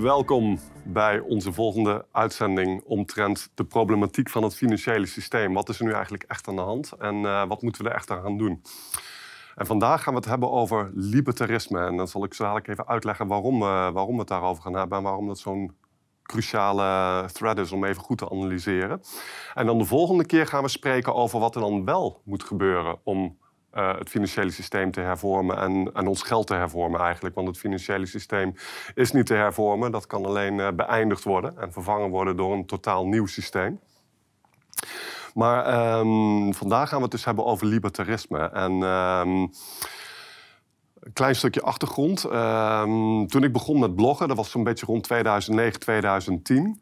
Welkom bij onze volgende uitzending omtrent de problematiek van het financiële systeem. Wat is er nu eigenlijk echt aan de hand en uh, wat moeten we er echt aan gaan doen? En vandaag gaan we het hebben over libertarisme. En dan zal ik zo dadelijk even uitleggen waarom, uh, waarom we het daarover gaan hebben en waarom dat zo'n cruciale thread is om even goed te analyseren. En dan de volgende keer gaan we spreken over wat er dan wel moet gebeuren om uh, het financiële systeem te hervormen en, ons geld te hervormen eigenlijk. Want het financiële systeem is niet te hervormen. Dat kan alleen uh, beëindigd worden en vervangen worden door een totaal nieuw systeem. Maar um, vandaag gaan we het dus hebben over libertarisme. En um, een klein stukje achtergrond. Um, toen ik begon met bloggen, dat was zo'n beetje rond 2009, 2010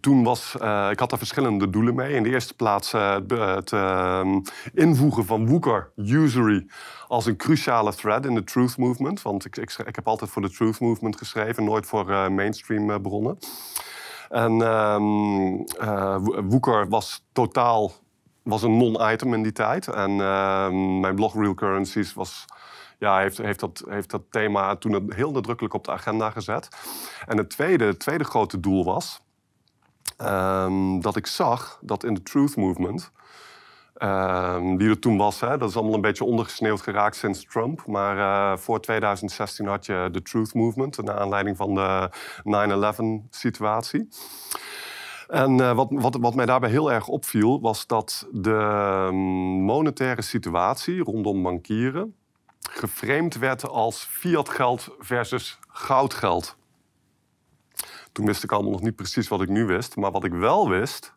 toen was, uh, ik had daar verschillende doelen mee. In de eerste plaats uh, het, uh, invoegen van woeker, usury, als een cruciale thread in de truth movement. Want ik, ik, ik heb altijd voor de truth movement geschreven, nooit voor uh, mainstream bronnen. En ehm, woeker was totaal was een non-item in die tijd. En ehm, mijn blog Real Currencies was ja, heeft, heeft, dat, heeft dat thema toen heel nadrukkelijk op de agenda gezet. En het tweede, het tweede grote doel was Um, dat ik zag dat in de Truth Movement, die er toen was, hè, dat is allemaal een beetje ondergesneeuwd geraakt sinds Trump. Maar uh, voor 2016 had je de Truth Movement, naar aanleiding van de 9-11-situatie. En uh, wat, wat, wat, mij daarbij heel erg opviel, was dat de um, monetaire situatie rondom bankieren geframed werd als fiatgeld versus goudgeld. Toen wist ik allemaal nog niet precies wat ik nu wist. Maar wat ik wel wist,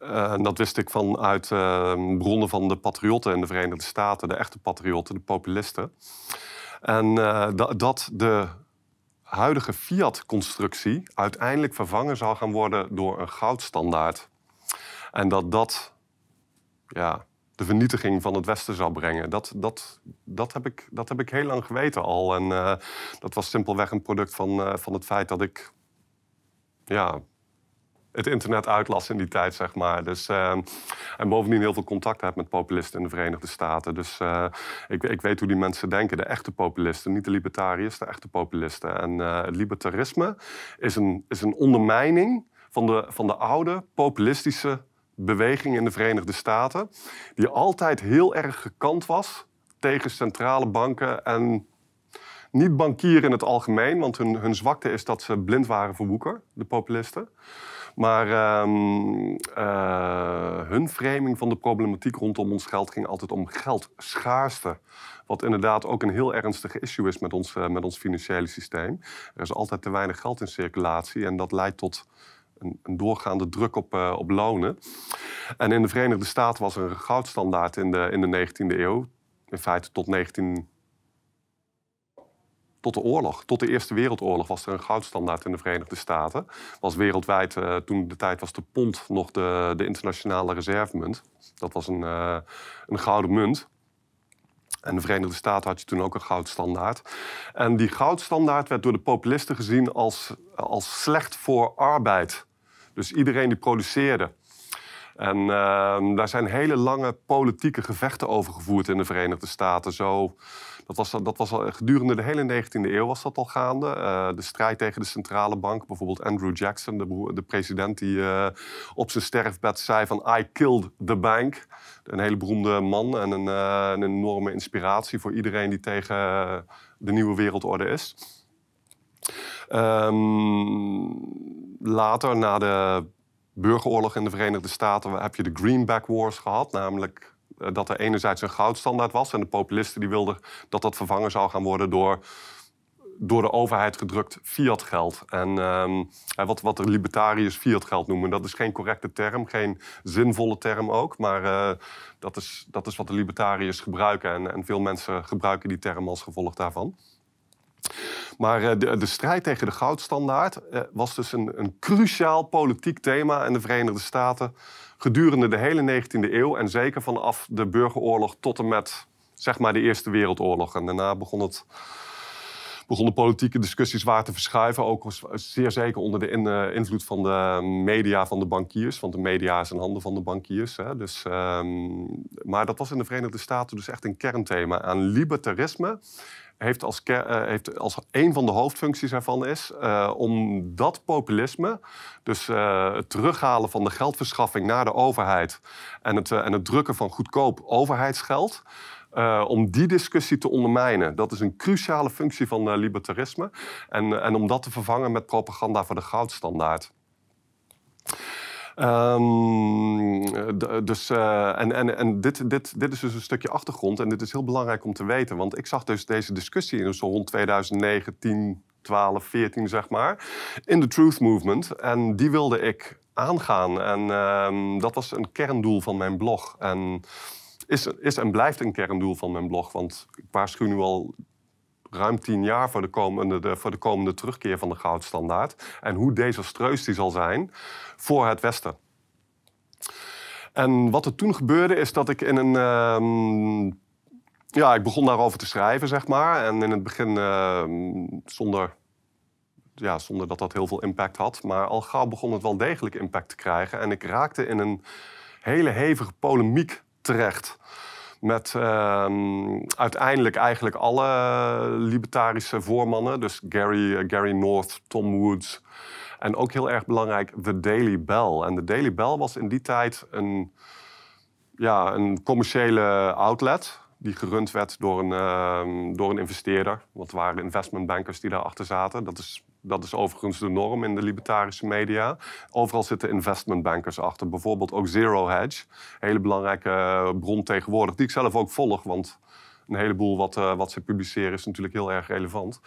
uh, en dat wist ik vanuit uh, bronnen van de patriotten in de Verenigde Staten, de echte patriotten, de populisten. En uh, dat de huidige fiat-constructie uiteindelijk vervangen zou gaan worden door een goudstandaard. En dat dat ja, de vernietiging van het Westen zou brengen. Dat, dat, dat, heb, ik, dat heb ik heel lang geweten al. En dat was simpelweg een product van, van het feit dat ik ja, het internet uitlas in die tijd, zeg maar. Dus, uh, en bovendien heel veel contact heb met populisten in de Verenigde Staten. Dus ik, ik, weet hoe die mensen denken, de echte populisten. Niet de libertariërs, de echte populisten. En het libertarisme is een, is een ondermijning van de, van de oude populistische beweging in de Verenigde Staten, die altijd heel erg gekant was tegen centrale banken en niet bankieren in het algemeen, want hun, hun zwakte is dat ze blind waren voor woeker, de populisten. Maar um, uh, hun framing van de problematiek rondom ons geld ging altijd om geldschaarste. Wat inderdaad ook een heel ernstige issue is met ons, uh, met ons financiële systeem. Er is altijd te weinig geld in circulatie en dat leidt tot een, een doorgaande druk op, uh, op lonen. En in de Verenigde Staten was er een goudstandaard in de, in de 19e eeuw. In feite tot 19... Tot de oorlog, tot de Eerste Wereldoorlog was er een goudstandaard in de Verenigde Staten. Was wereldwijd, uh, toen de tijd was de pond nog de, de internationale reservemunt. Dat was een, uh, een gouden munt. En de Verenigde Staten had je toen ook een goudstandaard. En die goudstandaard werd door de populisten gezien als, als slecht voor arbeid. Dus iedereen die produceerde. En uh, daar zijn hele lange politieke gevechten over gevoerd in de Verenigde Staten. Zo, dat was, dat was al, gedurende de hele 19e eeuw was dat al gaande. Uh, de strijd tegen de centrale bank, bijvoorbeeld Andrew Jackson, de, de president die uh, op zijn sterfbed zei van I killed the bank. Een hele beroemde man en een, uh, een enorme inspiratie voor iedereen die tegen de nieuwe wereldorde is. Um, later, na de burgeroorlog in de Verenigde Staten, heb je de Greenback Wars gehad. Namelijk dat er enerzijds een goudstandaard was en de populisten die wilden dat dat vervangen zou gaan worden door door de overheid gedrukt fiatgeld. En um, wat, wat de libertariërs fiatgeld noemen, dat is geen correcte term, geen zinvolle term ook. Maar uh, dat, is, dat is wat de libertariërs gebruiken. En, en veel mensen gebruiken die term als gevolg daarvan. Maar de, de, strijd tegen de goudstandaard was dus een, een, cruciaal politiek thema in de Verenigde Staten gedurende de hele 19e eeuw en zeker vanaf de burgeroorlog tot en met zeg maar de Eerste Wereldoorlog. En daarna begon het begonnen politieke discussies waar te verschuiven. Ook zeer zeker onder de eh, invloed van de media van de bankiers. Want de media is in handen van de bankiers. Hè. Dus, um, maar dat was in de Verenigde Staten dus echt een kernthema. Aan libertarisme heeft als, heeft als een van de hoofdfuncties ervan is om dat populisme, dus het terughalen van de geldverschaffing naar de overheid en het, en het drukken van goedkoop overheidsgeld, om die discussie te ondermijnen. Dat is een cruciale functie van libertarisme. En, en om dat te vervangen met propaganda voor de goudstandaard. Um, dus, uh, en en, en dit, dit, dit is dus een stukje achtergrond en dit is heel belangrijk om te weten. Want ik zag dus deze discussie in zo rond 2009, 10, 12, 14 zeg maar, in de Truth Movement. En die wilde ik aangaan. En um, dat was een kerndoel van mijn blog. En is, is en blijft een kerndoel van mijn blog. Want ik waarschuw nu al ruim tien jaar voor de komende, de, voor de komende terugkeer van de goudstandaard. En hoe desastreus die zal zijn voor het Westen. En wat er toen gebeurde is dat ik in een... Uh, ja, ik begon daarover te schrijven, zeg maar. En in het begin uh, zonder, ja, zonder dat dat heel veel impact had. Maar al gauw begon het wel degelijk impact te krijgen. En ik raakte in een hele hevige polemiek terecht. Met uh, uiteindelijk eigenlijk alle libertarische voormannen. Dus Gary, uh, Gary North, Tom Woods. En ook heel erg belangrijk, The Daily Bell. En The Daily Bell was in die tijd een, ja, een commerciële outlet die gerund werd door een, uh, door een investeerder. Want het waren investmentbankers die daarachter zaten. Dat is dat is overigens de norm in de libertarische media. Overal zitten investmentbankers achter. Bijvoorbeeld ook Zero Hedge. Een hele belangrijke eh, bron tegenwoordig, die ik zelf ook volg. Want een heleboel wat, uh, wat ze publiceren is natuurlijk heel erg relevant.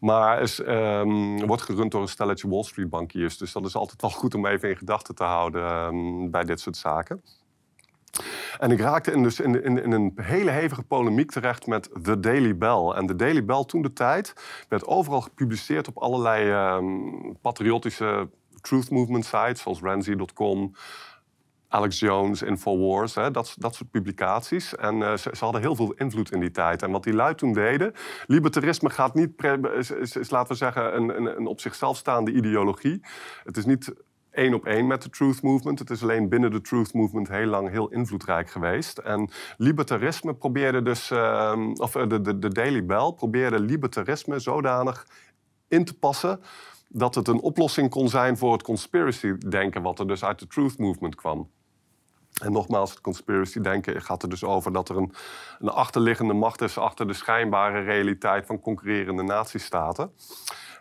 Maar is, um, wordt gerund door een stelletje Wall Street bankiers. Dus dat is altijd wel goed om even in gedachten te houden um, bij dit soort zaken. En ik raakte in, dus in, in, een hele hevige polemiek terecht met The Daily Bell. En The Daily Bell toen de tijd werd overal gepubliceerd op allerlei um, patriotische truth movement sites, zoals Ramsey.com, Alex Jones, Infowars, dat, dat soort publicaties. En uh, ze, hadden heel veel invloed in die tijd. En wat die lui toen deden, libertarisme gaat niet, is, laten we zeggen, een, een, een op zichzelf staande ideologie. Het is niet één op één met de Truth Movement. Het is alleen binnen de Truth Movement heel lang heel invloedrijk geweest. En libertarisme probeerde dus, uh, of eh, de, de, de Daily Bell probeerde libertarisme zodanig in te passen dat het een oplossing kon zijn voor het conspiracy-denken, wat er dus uit de Truth Movement kwam. En nogmaals, het conspiracy-denken gaat er dus over dat er een, een achterliggende macht is achter de schijnbare realiteit van concurrerende natiestaten.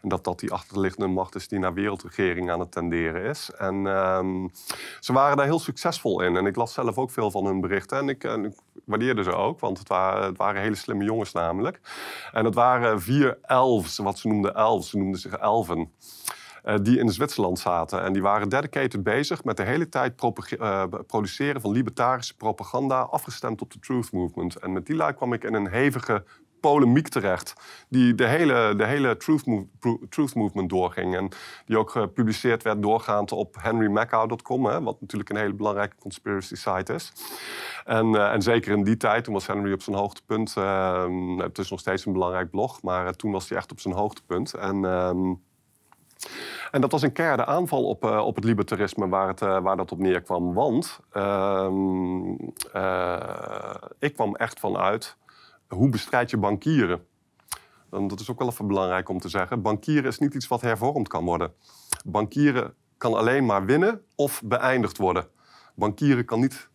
En dat dat die achterliggende macht is die naar wereldregering aan het tenderen is. En um, ze waren daar heel succesvol in. En ik las zelf ook veel van hun berichten. En ik, waardeerde ze ook, want het waren, het waren, hele slimme jongens namelijk. En het waren vier elves, wat ze noemden elves. Ze noemden zich elven. Uh, die in Zwitserland zaten. En die waren dedicated bezig met de hele tijd uh, produceren van libertarische propaganda, afgestemd op de Truth Movement. En met die lui kwam ik in een hevige polemiek terecht. Die de hele, de hele truth, truth Movement doorging. En die ook gepubliceerd werd doorgaand op henrymacau.com. Wat natuurlijk een hele belangrijke conspiracy site is. En, uh, en zeker in die tijd, toen was Henry op zijn hoogtepunt. Uh, het is nog steeds een belangrijk blog, maar uh, toen was hij echt op zijn hoogtepunt. En... Um, en dat was een keiharde aanval op, uh, op het libertarisme waar, het, waar dat op neerkwam. Want uh, ik kwam echt vanuit hoe bestrijd je bankieren? En dat is ook wel even belangrijk om te zeggen. Bankieren is niet iets wat hervormd kan worden. Bankieren kan alleen maar winnen of beëindigd worden. Bankieren kan niet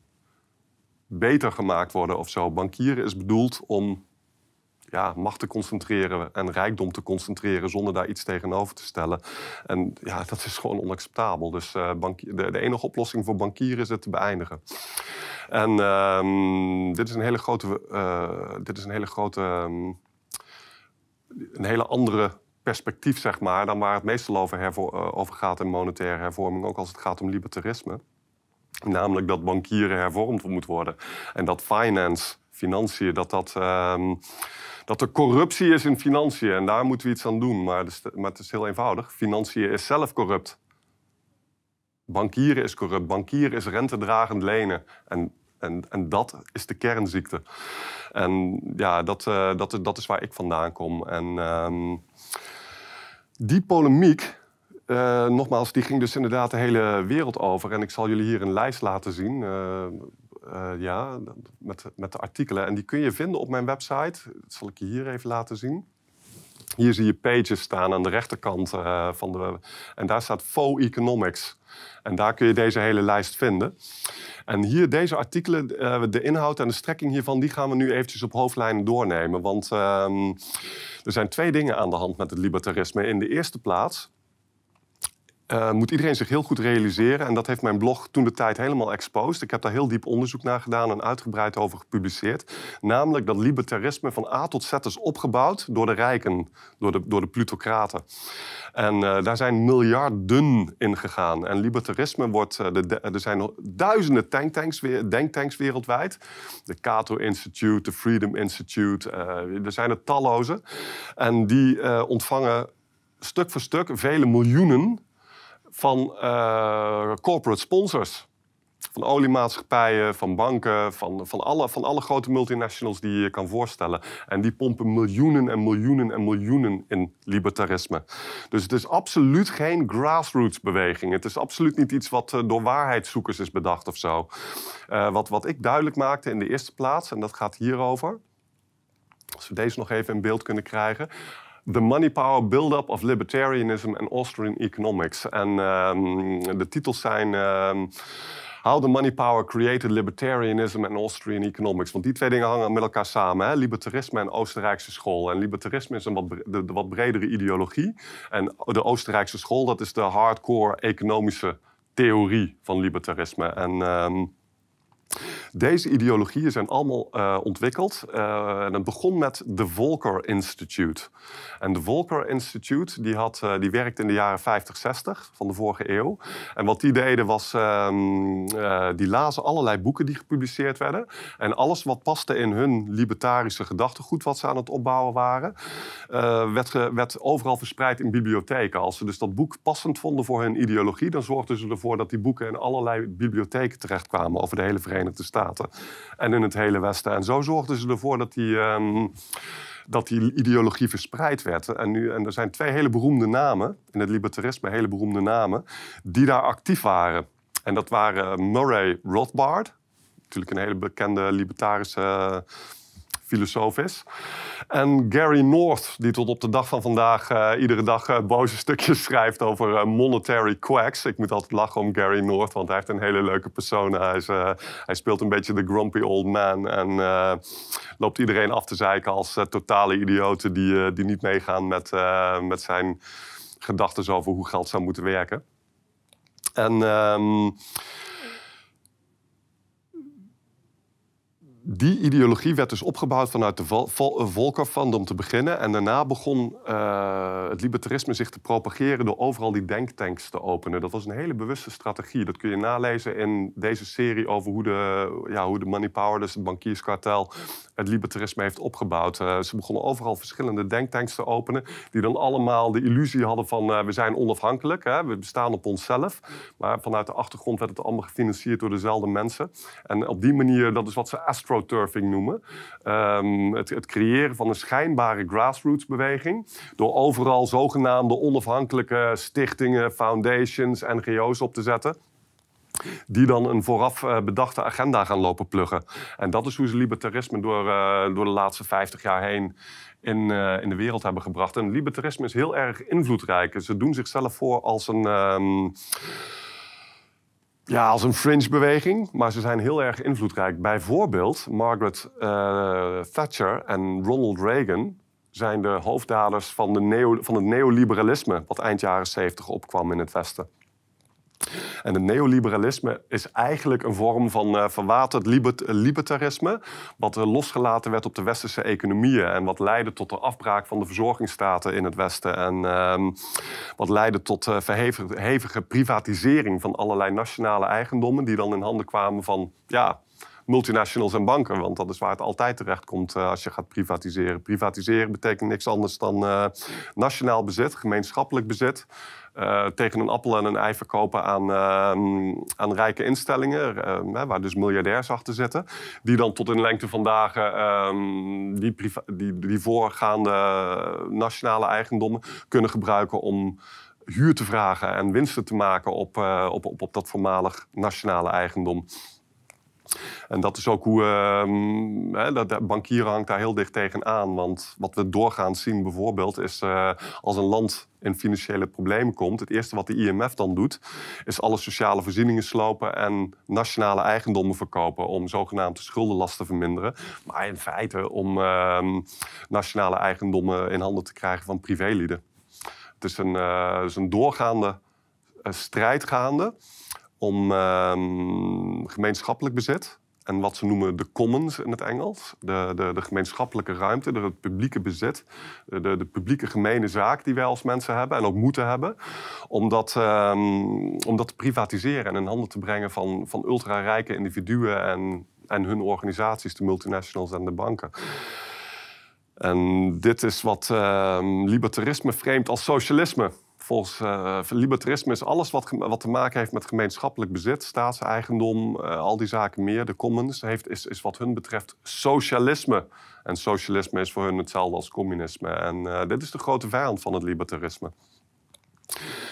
beter gemaakt worden of zo. Bankieren is bedoeld om ja, macht te concentreren en rijkdom te concentreren zonder daar iets tegenover te stellen. En ja, dat is gewoon onacceptabel. Dus uh, de, de, enige oplossing voor bankieren is het te beëindigen. En um, dit is een hele grote, uh, dit is een hele grote, um, een hele andere perspectief, zeg maar, dan waar het meestal over, uh, over gaat in monetaire hervorming, ook als het gaat om libertarisme. Namelijk dat bankieren hervormd moet worden. En dat finance, financiën, dat dat... Um, dat er corruptie is in financiën en daar moeten we iets aan doen. Maar, maar het is heel eenvoudig. Financiën is zelf corrupt. Bankieren is corrupt. Bankieren is rentedragend lenen. En, en, en dat is de kernziekte. En ja, dat, uh, dat, is waar ik vandaan kom. En uh, die polemiek, uh, nogmaals, die ging dus inderdaad de hele wereld over. En ik zal jullie hier een lijst laten zien. Uh, ja, met, met de artikelen. En die kun je vinden op mijn website. Dat zal ik je hier even laten zien. Hier zie je pages staan aan de rechterkant uh, van de. En daar staat Faux Economics. En daar kun je deze hele lijst vinden. En hier, deze artikelen, uh, de inhoud en de strekking hiervan, die gaan we nu eventjes op hoofdlijnen doornemen. Want uh, er zijn twee dingen aan de hand met het libertarisme. In de eerste plaats uh, moet iedereen zich heel goed realiseren. En dat heeft mijn blog toen de tijd helemaal exposed. Ik heb daar heel diep onderzoek naar gedaan en uitgebreid over gepubliceerd. Namelijk dat libertarisme van A tot Z is opgebouwd door de rijken, door de, door de plutocraten. En uh, daar zijn miljarden in gegaan. En libertarisme wordt. Uh, de, er zijn duizenden tanktanks, denktanks wereldwijd. De Cato Institute, de Freedom Institute. er zijn er talloze. En die ontvangen stuk voor stuk vele miljoenen van uh, corporate sponsors. Van oliemaatschappijen, van banken, van, van, alle, van alle grote multinationals die je kan voorstellen. En die pompen miljoenen en miljoenen en miljoenen in libertarisme. Dus het is absoluut geen grassroots beweging. Het is absoluut niet iets wat uh, door waarheidszoekers is bedacht of zo. Uh, wat, wat ik duidelijk maakte in de eerste plaats, en dat gaat hierover. Als we deze nog even in beeld kunnen krijgen. The Money Power Build-up of Libertarianism and Austrian Economics. En um, de titels zijn um, How the Money Power Created Libertarianism and Austrian Economics. Want die twee dingen hangen met elkaar samen. Hè? Libertarisme en Oostenrijkse school. En libertarisme is een wat, wat bredere ideologie. En de Oostenrijkse school, dat is de hardcore economische theorie van libertarisme. En... Um, deze ideologieën zijn allemaal uh, ontwikkeld. Uh, en het begon met de Volcker Institute. En de Volcker Institute die had, uh, die werkte in de jaren 50, 60 van de vorige eeuw. En wat die deden was, um, die lazen allerlei boeken die gepubliceerd werden. En alles wat paste in hun libertarische gedachtegoed wat ze aan het opbouwen waren, werd, werd, overal verspreid in bibliotheken. Als ze dus dat boek passend vonden voor hun ideologie, dan zorgden ze ervoor dat die boeken in allerlei bibliotheken terechtkwamen over de hele Verenigde Staten en in het hele Westen. En zo zorgden ze ervoor dat die, um, dat die ideologie verspreid werd. En, nu, en er zijn twee hele beroemde namen, in het libertarisme hele beroemde namen, die daar actief waren. En dat waren Murray Rothbard, natuurlijk een hele bekende libertarische filosoof is. En Gary North, die tot op de dag van vandaag uh, iedere dag uh, boze stukjes schrijft over uh, monetary quacks. Ik moet altijd lachen om Gary North, want hij heeft een hele leuke persona. Hij, is, hij speelt een beetje de grumpy old man en loopt iedereen af te zeiken als totale idioten die, die niet meegaan met, met zijn gedachten over hoe geld zou moeten werken. En... Um, die ideologie werd dus opgebouwd vanuit de Volkerfund om te beginnen. En daarna begon uh, het libertarisme zich te propageren door overal die denktanks te openen. Dat was een hele bewuste strategie. Dat kun je nalezen in deze serie over hoe de, ja, hoe de money power, dus het bankierskartel, het libertarisme heeft opgebouwd. Uh, ze begonnen overal verschillende denktanks te openen, die dan allemaal de illusie hadden van we zijn onafhankelijk, hè, we bestaan op onszelf. Maar vanuit de achtergrond werd het allemaal gefinancierd door dezelfde mensen. En op die manier, dat is wat ze astro astroturfing noemen. Um, het, het, creëren van een schijnbare grassroots-beweging. Door overal zogenaamde onafhankelijke stichtingen, foundations, NGO's op te zetten die dan een vooraf uh, bedachte agenda gaan lopen pluggen. En dat is hoe ze libertarisme door, uh, door de laatste 50 jaar heen in, uh, in de wereld hebben gebracht. En libertarisme is heel erg invloedrijk. Ze doen zichzelf voor als een... Um, ja, als een fringe-beweging, maar ze zijn heel erg invloedrijk. Bijvoorbeeld Margaret uh, Thatcher en Ronald Reagan zijn de hoofddaders van, de neo, van het neoliberalisme... wat eind jaren 70 opkwam in het Westen. En het neoliberalisme is eigenlijk een vorm van uh, verwaterd libertarisme, wat uh, losgelaten werd op de westerse economieën en wat leidde tot de afbraak van de verzorgingsstaten in het Westen en uh, wat leidde tot verhevige privatisering van allerlei nationale eigendommen die dan in handen kwamen van ja, multinationals en banken. Want dat is waar het altijd terecht komt als je gaat privatiseren. Privatiseren betekent niks anders dan nationaal bezit, gemeenschappelijk bezit. Uh, tegen een appel en een ei verkopen aan, aan rijke instellingen, waar dus miljardairs achter zitten, die dan tot in lengte van dagen ehm, die, die, die voorgaande nationale eigendommen kunnen gebruiken om huur te vragen en winsten te maken op, op, op, op dat voormalig nationale eigendom. En dat is ook hoe. Hè, de, bankier hangt daar heel dicht tegenaan. Want wat we doorgaans zien bijvoorbeeld is uh, als een land in financiële problemen komt. Het eerste wat de IMF dan doet, is alle sociale voorzieningen slopen en nationale eigendommen verkopen om zogenaamd de schuldenlast te verminderen. Maar in feite om uh, nationale eigendommen in handen te krijgen van privélieden. Het is een, uh, is een doorgaande strijd gaande om ehm, gemeenschappelijk bezit. En wat ze noemen de commons in het Engels. De, de, de gemeenschappelijke ruimte, de, het publieke bezit. De, de, publieke gemene zaak die wij als mensen hebben en ook moeten hebben. Om dat, um, om dat te privatiseren en in handen te brengen van, van ultra-rijke individuen en, en hun organisaties, de multinationals en de banken. En dit is wat uh, libertarisme framet als socialisme. Volgens uh, libertarisme is alles wat, wat te maken heeft met gemeenschappelijk bezit, staatseigendom, uh, al die zaken meer, de commons, heeft, is, is wat hun betreft socialisme. En socialisme is voor hun hetzelfde als communisme. En uh, dit is de grote vijand van het libertarisme.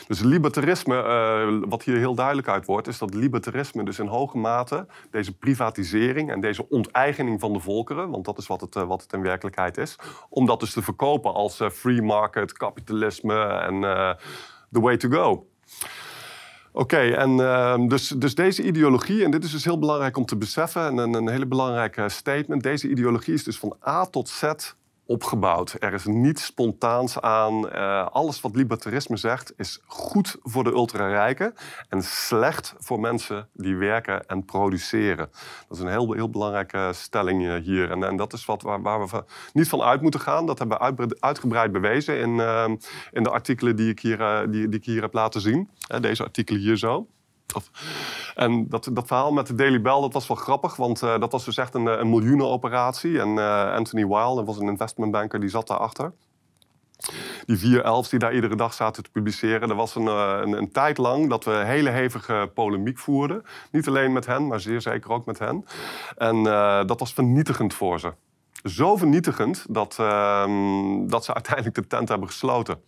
Dus libertarisme, uh, wat hier heel duidelijk uit wordt, is dat libertarisme dus in hoge mate deze privatisering en deze onteigening van de volkeren, want dat is wat het, uh, wat het in werkelijkheid is, om dat dus te verkopen als uh, free market, kapitalisme en the way to go. Oké, en uh, dus, dus deze ideologie, en dit is dus heel belangrijk om te beseffen, en een, een hele belangrijke statement, deze ideologie is dus van A tot Z opgebouwd. Er is niets spontaans aan. Uh, alles wat libertarisme zegt is goed voor de ultrarijken en slecht voor mensen die werken en produceren. Dat is een heel, heel belangrijke stelling hier. En, en dat is wat waar, waar, we niet van uit moeten gaan. Dat hebben we uitgebreid bewezen in, uh, in de artikelen die ik hier, die, die ik hier heb laten zien. deze artikelen hier zo. En dat, dat verhaal met de Daily Bell, dat was wel grappig, want uh, dat was dus echt een, een miljoenenoperatie. En uh, Anthony Weil, dat was een investmentbanker, die zat daarachter. Die vier elfs die daar iedere dag zaten te publiceren. Er was een, een, een, tijd lang dat we hele hevige polemiek voerden. Niet alleen met hen, maar zeer zeker ook met hen. En dat was vernietigend voor ze. Zo vernietigend dat, ehm, dat ze uiteindelijk de tent hebben gesloten.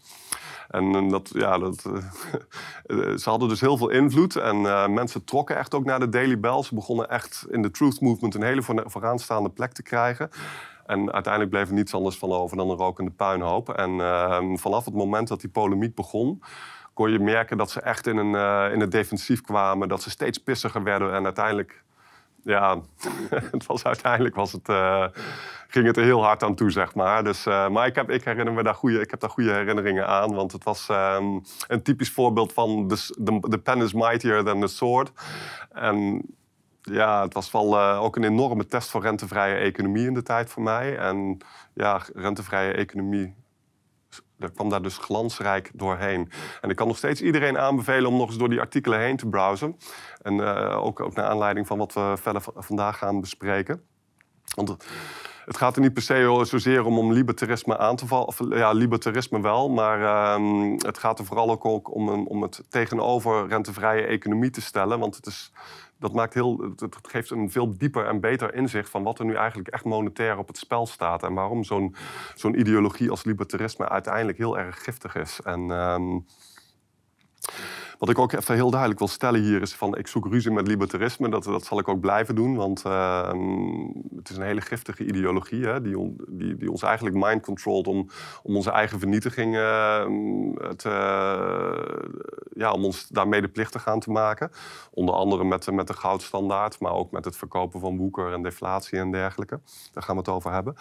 En dat, ja, dat, uh, ze hadden dus heel veel invloed. En mensen trokken echt ook naar de Daily Bell. Ze begonnen echt in de Truth Movement een hele vooraanstaande plek te krijgen. En uiteindelijk bleef er niets anders van over dan een rokende puinhoop. En uh, vanaf het moment dat die polemiek begon kon je merken dat ze echt in, een, in het defensief kwamen. Dat ze steeds pissiger werden en uiteindelijk ja, het was, uiteindelijk was het, uh, ging het er heel hard aan toe, zeg maar. Dus, uh, maar ik, heb, ik, herinner me daar goede, ik heb daar goede herinneringen aan. Want het was um, een typisch voorbeeld van the, pen is mightier than the sword. En ja, het was wel uh, ook een enorme test voor rentevrije economie in de tijd voor mij. En ja, rentevrije economie er kwam daar dus glansrijk doorheen. En ik kan nog steeds iedereen aanbevelen om nog eens door die artikelen heen te browsen. En uh, ook, ook naar aanleiding van wat we verder vandaag gaan bespreken. Want het gaat er niet per se zozeer om om libertarisme aan te vallen. Of, ja, libertarisme wel, maar uh, het gaat er vooral ook om, om het tegenover rentevrije economie te stellen. Want het is dat maakt heel, het geeft een veel dieper en beter inzicht van wat er nu eigenlijk echt monetair op het spel staat. En waarom zo'n zo'n ideologie als libertarisme uiteindelijk heel erg giftig is. En, um, wat ik ook even heel duidelijk wil stellen hier is van ik zoek ruzie met libertarisme. Dat, dat zal ik ook blijven doen, want uh, het is een hele giftige ideologie hè, die, die, die, ons eigenlijk mind controlt om, om onze eigen vernietiging te, ja, om ons daar medeplichtig aan te maken. Onder andere met, met de goudstandaard, maar ook met het verkopen van woeker en deflatie en dergelijke. Daar gaan we het over hebben.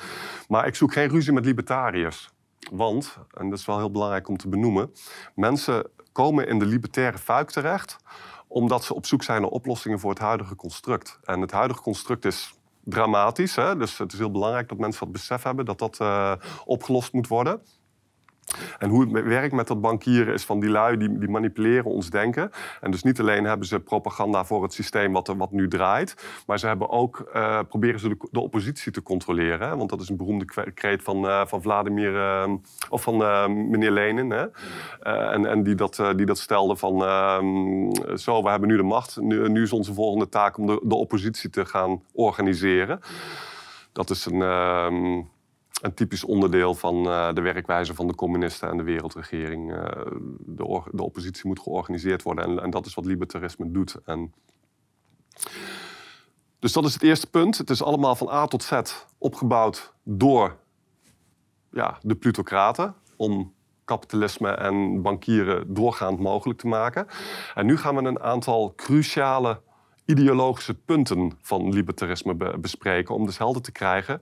Maar ik zoek geen ruzie met libertariërs. Want, en dat is wel heel belangrijk om te benoemen, mensen komen in de libertaire fuik terecht omdat ze op zoek zijn naar oplossingen voor het huidige construct. En het huidige construct is dramatisch, hè? dus het is heel belangrijk dat mensen dat besef hebben dat dat uh, opgelost moet worden. En hoe het werkt met dat bankieren is van die lui die, die, manipuleren ons denken. En dus niet alleen hebben ze propaganda voor het systeem wat, wat nu draait, maar ze hebben ook, uh, proberen ze de, oppositie te controleren. Hè? Want dat is een beroemde kreet van, uh, van Vladimir, uh, of van meneer Lenin. Hè? en en die, dat, die dat stelde van, ehm, zo, we hebben nu de macht, nu, is onze volgende taak om de, de oppositie te gaan organiseren. Dat is een ehm, een typisch onderdeel van uh, de werkwijze van de communisten en de wereldregering. Uh, de, de, oppositie moet georganiseerd worden en, en, dat is wat libertarisme doet. En Dus dat is het eerste punt. Het is allemaal van A tot Z opgebouwd door ja, de plutocraten om kapitalisme en bankieren doorgaand mogelijk te maken. En nu gaan we een aantal cruciale ideologische punten van libertarisme bespreken om dus helder te krijgen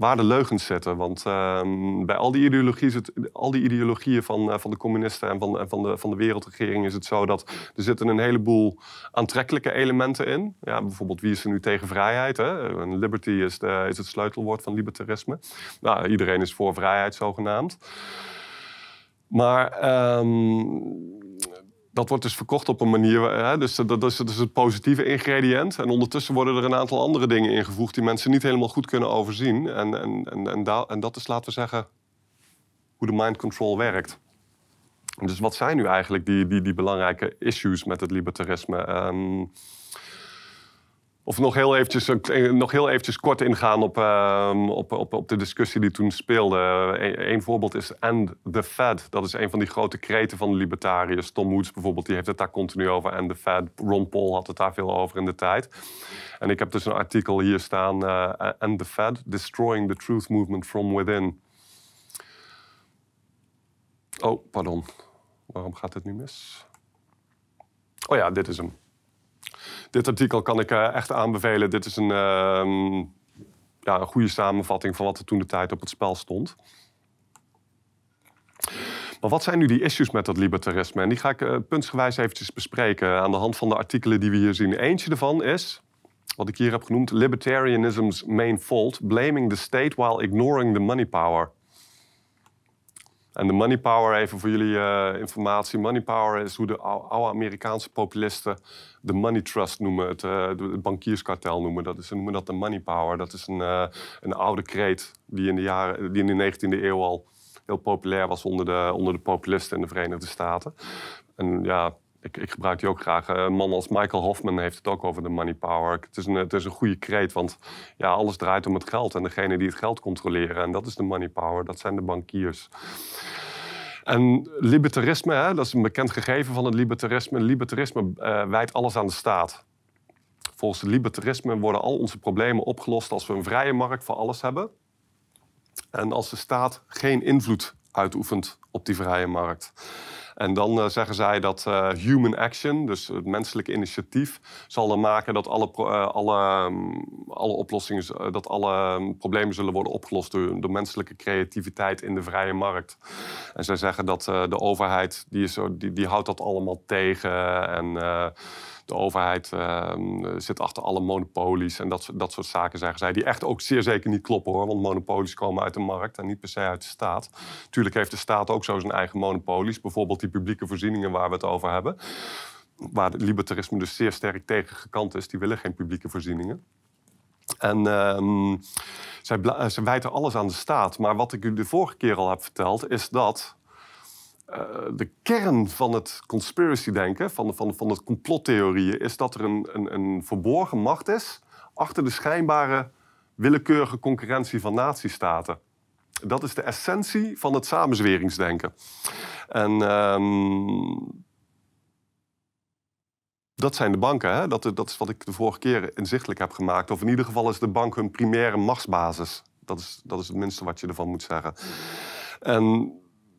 waar de leugens zitten. Want ehm, bij al die ideologieën, het, al die ideologieën van, eh, van de communisten en van, van, de, van de wereldregering is het zo dat er zitten een heleboel aantrekkelijke elementen in. Ja, bijvoorbeeld wie is er nu tegen vrijheid? Hè? Liberty is, de, is het sleutelwoord van libertarisme. Nou, iedereen is voor vrijheid zogenaamd. Maar ehm, dat wordt dus verkocht op een manier. Hè, dus dat is, dat is het positieve ingrediënt. En ondertussen worden er een aantal andere dingen ingevoegd die mensen niet helemaal goed kunnen overzien. En, en, en, en, dat is, laten we zeggen, hoe de mind control werkt. Dus wat zijn nu eigenlijk die, die, die belangrijke issues met het libertarisme? Um, of nog heel eventjes, eh, nog heel eventjes kort ingaan op, uh, op, op, op de discussie die toen speelde. Eén een voorbeeld is And the Fed. Dat is een van die grote kreten van de libertariërs. Tom Woods bijvoorbeeld, die heeft het daar continu over. And the Fed. Ron Paul had het daar veel over in de tijd. En ik heb dus een artikel hier staan. Uh, And the Fed, Destroying the Truth Movement from Within. Oh, pardon. Waarom gaat dit nu mis? Oh ja, dit is hem. Dit artikel kan ik eh, echt aanbevelen. Dit is een, ehm, ja, een goede samenvatting van wat er toen de tijd op het spel stond. Maar wat zijn nu die issues met dat libertarisme? En die ga ik uh, puntsgewijs eventjes bespreken aan de hand van de artikelen die we hier zien. Eentje ervan is, wat ik hier heb genoemd, Libertarianism's main fault, blaming the state while ignoring the money power. En de money power, even voor jullie uh, informatie. Money power is hoe de oude Amerikaanse populisten de money trust noemen. Het, uh, het bankierskartel noemen. Dat is, ze noemen dat de money power. Dat is een, uh, een oude kreet die in, de jaren, die in de 19e eeuw al heel populair was onder de, onder de populisten in de Verenigde Staten. En ja, ik, ik, gebruik die ook graag. Een man als Michael Hoffman heeft het ook over de money power. Het is een, het is een goede kreet, want ja, alles draait om het geld. En degene die het geld controleren, en dat is de money power, dat zijn de bankiers. En libertarisme, hè, dat is een bekend gegeven van het libertarisme. Libertarisme uh, wijdt alles aan de staat. Volgens het libertarisme worden al onze problemen opgelost als we een vrije markt voor alles hebben. En als de staat geen invloed uitoefent op die vrije markt. En dan uh, zeggen zij dat uh, human action, dus het menselijke initiatief, zal dan maken dat alle, uh, alle, um, alle oplossingen, dat alle um, problemen zullen worden opgelost door, door, menselijke creativiteit in de vrije markt. En zij zeggen dat de overheid, die, is, die, die houdt dat allemaal tegen. En de overheid uh, zit achter alle monopolies en dat, dat soort zaken, zeggen zij. Die echt ook zeer zeker niet kloppen hoor. Want monopolies komen uit de markt en niet per se uit de staat. Tuurlijk heeft de staat ook zo zijn eigen monopolies. Bijvoorbeeld die publieke voorzieningen waar we het over hebben. Waar het libertarisme dus zeer sterk tegen gekant is. Die willen geen publieke voorzieningen. En uh, zij, zij wijten alles aan de staat. Maar wat ik u de vorige keer al heb verteld, is dat uh, de kern van het conspiracy-denken, van, van, van het complottheorieën, is dat er een, een, een, verborgen macht is achter de schijnbare willekeurige concurrentie van natiestaten. Dat is de essentie van het samenzweringsdenken. En um, dat zijn de banken. Hè? Dat, dat is wat ik de vorige keer inzichtelijk heb gemaakt. Of in ieder geval is de bank hun primaire machtsbasis. Dat is, dat is het minste wat je ervan moet zeggen. En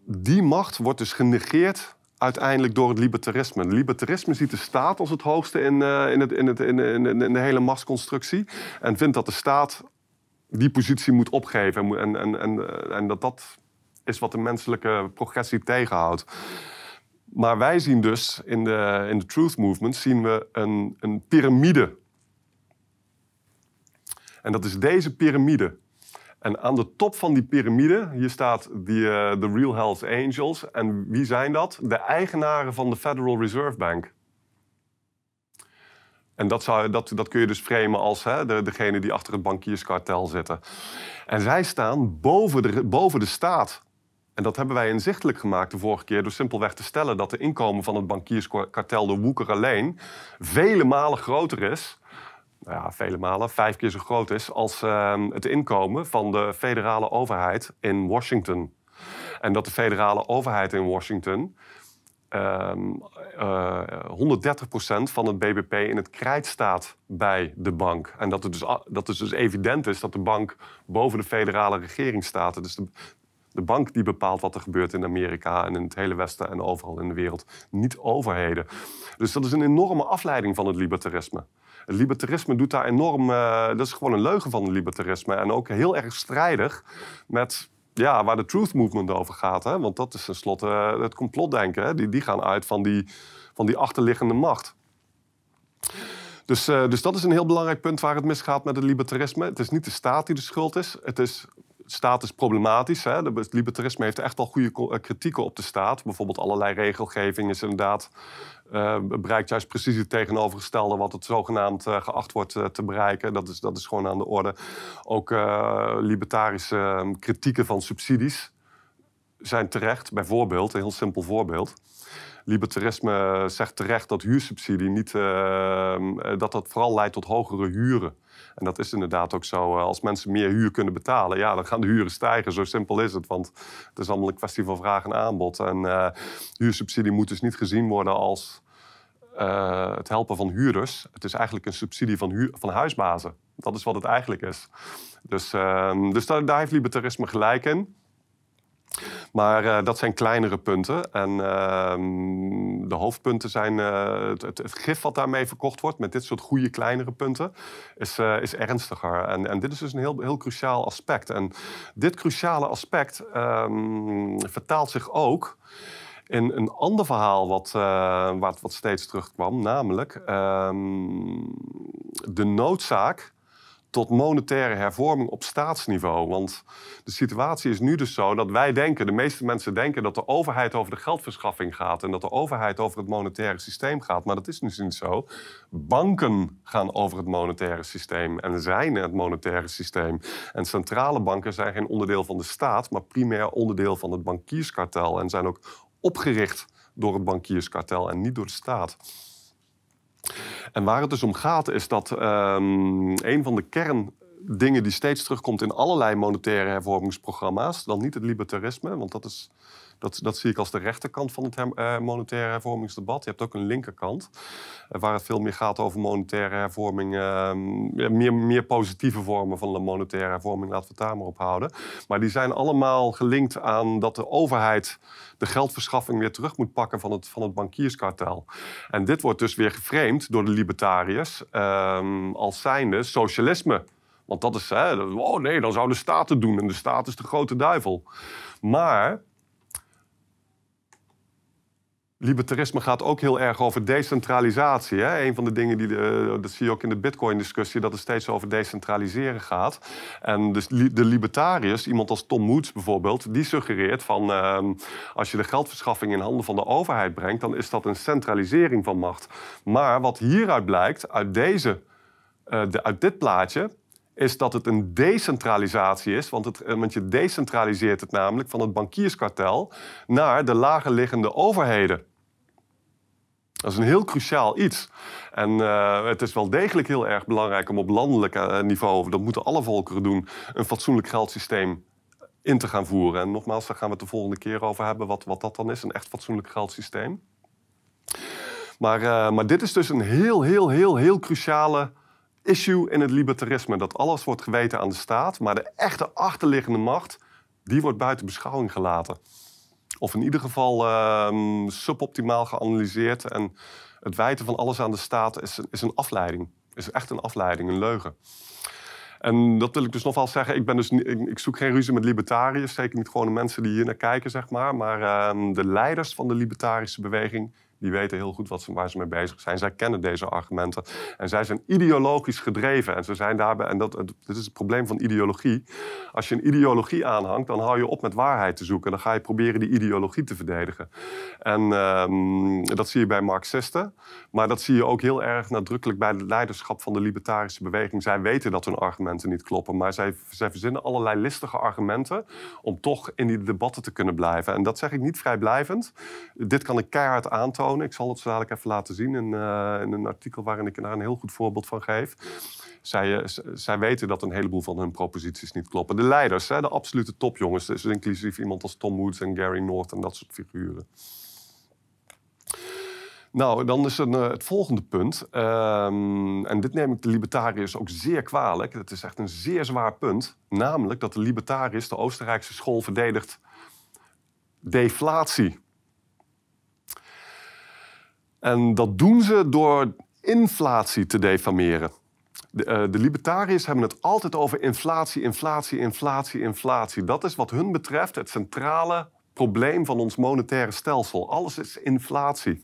die macht wordt dus genegeerd uiteindelijk door het libertarisme. Het libertarisme ziet de staat als het hoogste in, uh, in, het, in, het, in, in, de hele machtsconstructie. En vindt dat de staat die positie moet opgeven. En, en, en, en dat dat is wat de menselijke progressie tegenhoudt. Maar wij zien dus in de, in de Truth Movement zien we een, een piramide. En dat is deze piramide. En aan de top van die piramide, hier staat de uh, Real Health Angels. En wie zijn dat? De eigenaren van de Federal Reserve Bank. En dat, zou, dat, dat kun je dus framen als hè, de, degene die achter het bankierskartel zitten. En zij staan boven de, boven de staat. En dat hebben wij inzichtelijk gemaakt de vorige keer door simpelweg te stellen dat de inkomen van het bankierskartel, de Woeker alleen, vele malen groter is nou ja, vele malen, vijf keer zo groot is als uh, het inkomen van de federale overheid in Washington. En dat de federale overheid in Washington um, uh, 130% van het BBP in het krijt staat bij de bank. En dat het, dus, dat het dus evident is dat de bank boven de federale regering staat. Dus de, de bank die bepaalt wat er gebeurt in Amerika en in het hele Westen en overal in de wereld. Niet overheden. Dus dat is een enorme afleiding van het libertarisme. Het libertarisme doet daar enorm. Uh, dat is gewoon een leugen van het libertarisme. En ook heel erg strijdig met ja, waar de Truth Movement over gaat. Hè? Want dat is tenslotte uh, het complotdenken. Hè? Die, die gaan uit van die, van die achterliggende macht. Dus, uh, dus dat is een heel belangrijk punt waar het misgaat met het libertarisme. Het is niet de staat die de schuld is. Het is staat is problematisch. Hè? Het libertarisme heeft echt wel goede kritieken op de staat. Bijvoorbeeld allerlei regelgeving is inderdaad uh, bereikt juist precies het tegenovergestelde wat het zogenaamd uh, geacht wordt te bereiken. Dat is, dat is gewoon aan de orde. Ook libertarische ehm, kritieken van subsidies zijn terecht. Bijvoorbeeld, een heel simpel voorbeeld. Libertarisme zegt terecht dat huursubsidie niet, ehm, dat dat vooral leidt tot hogere huren. En dat is inderdaad ook zo. Als mensen meer huur kunnen betalen, ja, dan gaan de huren stijgen. Zo simpel is het. Want het is allemaal een kwestie van vraag en aanbod. En uh, huursubsidie moet dus niet gezien worden als uh, het helpen van huurders. Het is eigenlijk een subsidie van, huur, van huisbazen. Dat is wat het eigenlijk is. Dus, uh, dus daar heeft libertarisme gelijk in. Maar uh, dat zijn kleinere punten. En uh, de hoofdpunten zijn uh, het, het, gif wat daarmee verkocht wordt, met dit soort goede kleinere punten, is, is ernstiger. En, en, dit is dus een heel, heel cruciaal aspect. En dit cruciale aspect um, vertaalt zich ook in een ander verhaal wat, wat, wat, steeds terugkwam, namelijk um, de noodzaak tot monetaire hervorming op staatsniveau. Want de situatie is nu dus zo dat wij denken, de meeste mensen denken dat de overheid over de geldverschaffing gaat en dat de overheid over het monetaire systeem gaat. Maar dat is dus niet zo. Banken gaan over het monetaire systeem en zijn het monetaire systeem. En centrale banken zijn geen onderdeel van de staat, maar primair onderdeel van het bankierskartel en zijn ook opgericht door het bankierskartel en niet door de staat. En waar het dus om gaat, is dat um, een van de kerndingen die steeds terugkomt in allerlei monetaire hervormingsprogramma's, dan niet het libertarisme, want dat is dat, dat zie ik als de rechterkant van het uh, monetaire hervormingsdebat. Je hebt ook een linkerkant, uh, waar het veel meer gaat over monetaire hervorming. Uh, meer, meer positieve vormen van de monetaire hervorming, laten we het daar maar op houden. Maar die zijn allemaal gelinkt aan dat de overheid de geldverschaffing weer terug moet pakken van het, van het bankierskartel. En dit wordt dus weer geframed door de libertariërs ehm, als zijnde socialisme. Want dat is, hè, oh nee, dan zou de staat het doen en de staat is de grote duivel. Maar Libertarisme gaat ook heel erg over decentralisatie. Hè? Een van de dingen die, de, dat zie je ook in de Bitcoin-discussie, dat het steeds over decentraliseren gaat. En dus de libertariërs, iemand als Tom Moots bijvoorbeeld, die suggereert van uh, als je de geldverschaffing in handen van de overheid brengt, dan is dat een centralisering van macht. Maar wat hieruit blijkt, uit, deze, uh, de, uit dit plaatje, is dat het een decentralisatie is. Want, het, eh, want je decentraliseert het namelijk van het bankierskartel naar de lager liggende overheden. Dat is een heel cruciaal iets. En uh, het is wel degelijk heel erg belangrijk om op landelijk uh, niveau, dat moeten alle volkeren doen, een fatsoenlijk geldsysteem in te gaan voeren. En nogmaals, daar gaan we het de volgende keer over hebben, wat, wat dat dan is, een echt fatsoenlijk geldsysteem. Maar, uh, maar dit is dus een heel, heel, heel, heel cruciale issue in het libertarisme. Dat alles wordt geweten aan de staat, maar de echte achterliggende macht, die wordt buiten beschouwing gelaten. Of in ieder geval uh, suboptimaal geanalyseerd. En het wijten van alles aan de staat is, is een afleiding. Is echt een afleiding, een leugen. En dat wil ik dus nog wel zeggen. Ik, ben dus, ik, zoek geen ruzie met libertariërs. Zeker niet gewoon de mensen die hier naar kijken, zeg maar. Maar uh, de leiders van de libertarische beweging die weten heel goed wat ze, waar ze mee bezig zijn. Zij kennen deze argumenten. En zij zijn ideologisch gedreven. En ze zijn daarbij, en dat, dit is het probleem van ideologie. Als je een ideologie aanhangt, dan hou je op met waarheid te zoeken. Dan ga je proberen die ideologie te verdedigen. En um, dat zie je bij Marxisten. Maar dat zie je ook heel erg nadrukkelijk bij het leiderschap van de libertarische beweging. Zij weten dat hun argumenten niet kloppen. Maar zij, zij verzinnen allerlei listige argumenten om toch in die debatten te kunnen blijven. En dat zeg ik niet vrijblijvend. Dit kan ik keihard aantonen. Ik zal het dadelijk even laten zien in, uh, in een artikel waarin ik daar een heel goed voorbeeld van geef. Zij, uh, zij weten dat een heleboel van hun proposities niet kloppen. De leiders, hè, de absolute topjongens, dus inclusief iemand als Tom Woods en Gary North en dat soort figuren. Nou, dan is een, het volgende punt. Ehm, en dit neem ik de libertariërs ook zeer kwalijk. Het is echt een zeer zwaar punt. Namelijk dat de libertariërs, de Oostenrijkse school, verdedigt deflatie. En dat doen ze door inflatie te defameren. De, uh, de, libertariërs hebben het altijd over inflatie, inflatie, inflatie, inflatie. Dat is wat hun betreft het centrale probleem van ons monetaire stelsel. Alles is inflatie.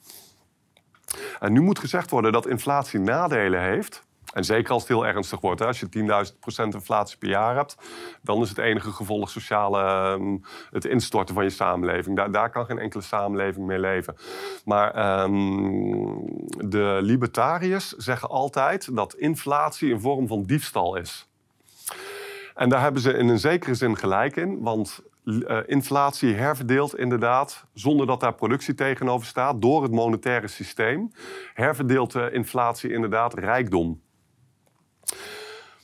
En nu moet gezegd worden dat inflatie nadelen heeft. En zeker als het heel ernstig wordt. Hè. Als je 10.000% inflatie per jaar hebt, dan is het enige gevolg sociale, ehm, het instorten van je samenleving. Daar, daar kan geen enkele samenleving mee leven. Maar um, de libertariërs zeggen altijd dat inflatie een vorm van diefstal is. En daar hebben ze in een zekere zin gelijk in, want uh, inflatie herverdeelt inderdaad, zonder dat daar productie tegenover staat, door het monetaire systeem, herverdeelt de inflatie inderdaad rijkdom.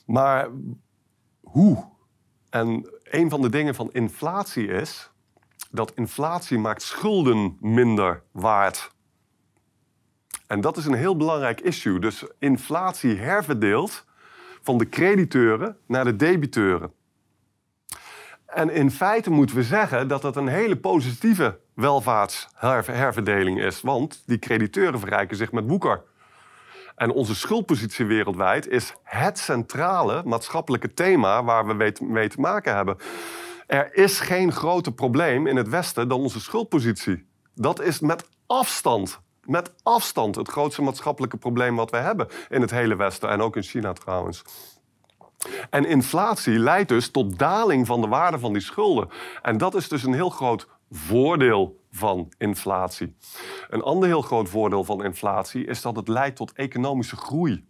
Maar hoe? En een van de dingen van inflatie is dat inflatie maakt schulden minder waard. En dat is een heel belangrijk issue. Dus inflatie herverdeelt van de crediteuren naar de debiteuren. En in feite moeten we zeggen dat dat een hele positieve welvaartsherverdeling is. Want die crediteuren verrijken zich met woeker. En onze schuldpositie wereldwijd is het centrale maatschappelijke thema waar we mee te maken hebben. Er is geen groter probleem in het Westen dan onze schuldpositie. Dat is met afstand, met afstand het grootste maatschappelijke probleem wat we hebben in het hele Westen en ook in China trouwens. En inflatie leidt dus tot daling van de waarde van die schulden. En dat is dus een heel groot voordeel van inflatie. Een ander heel groot voordeel van inflatie is dat het leidt tot economische groei.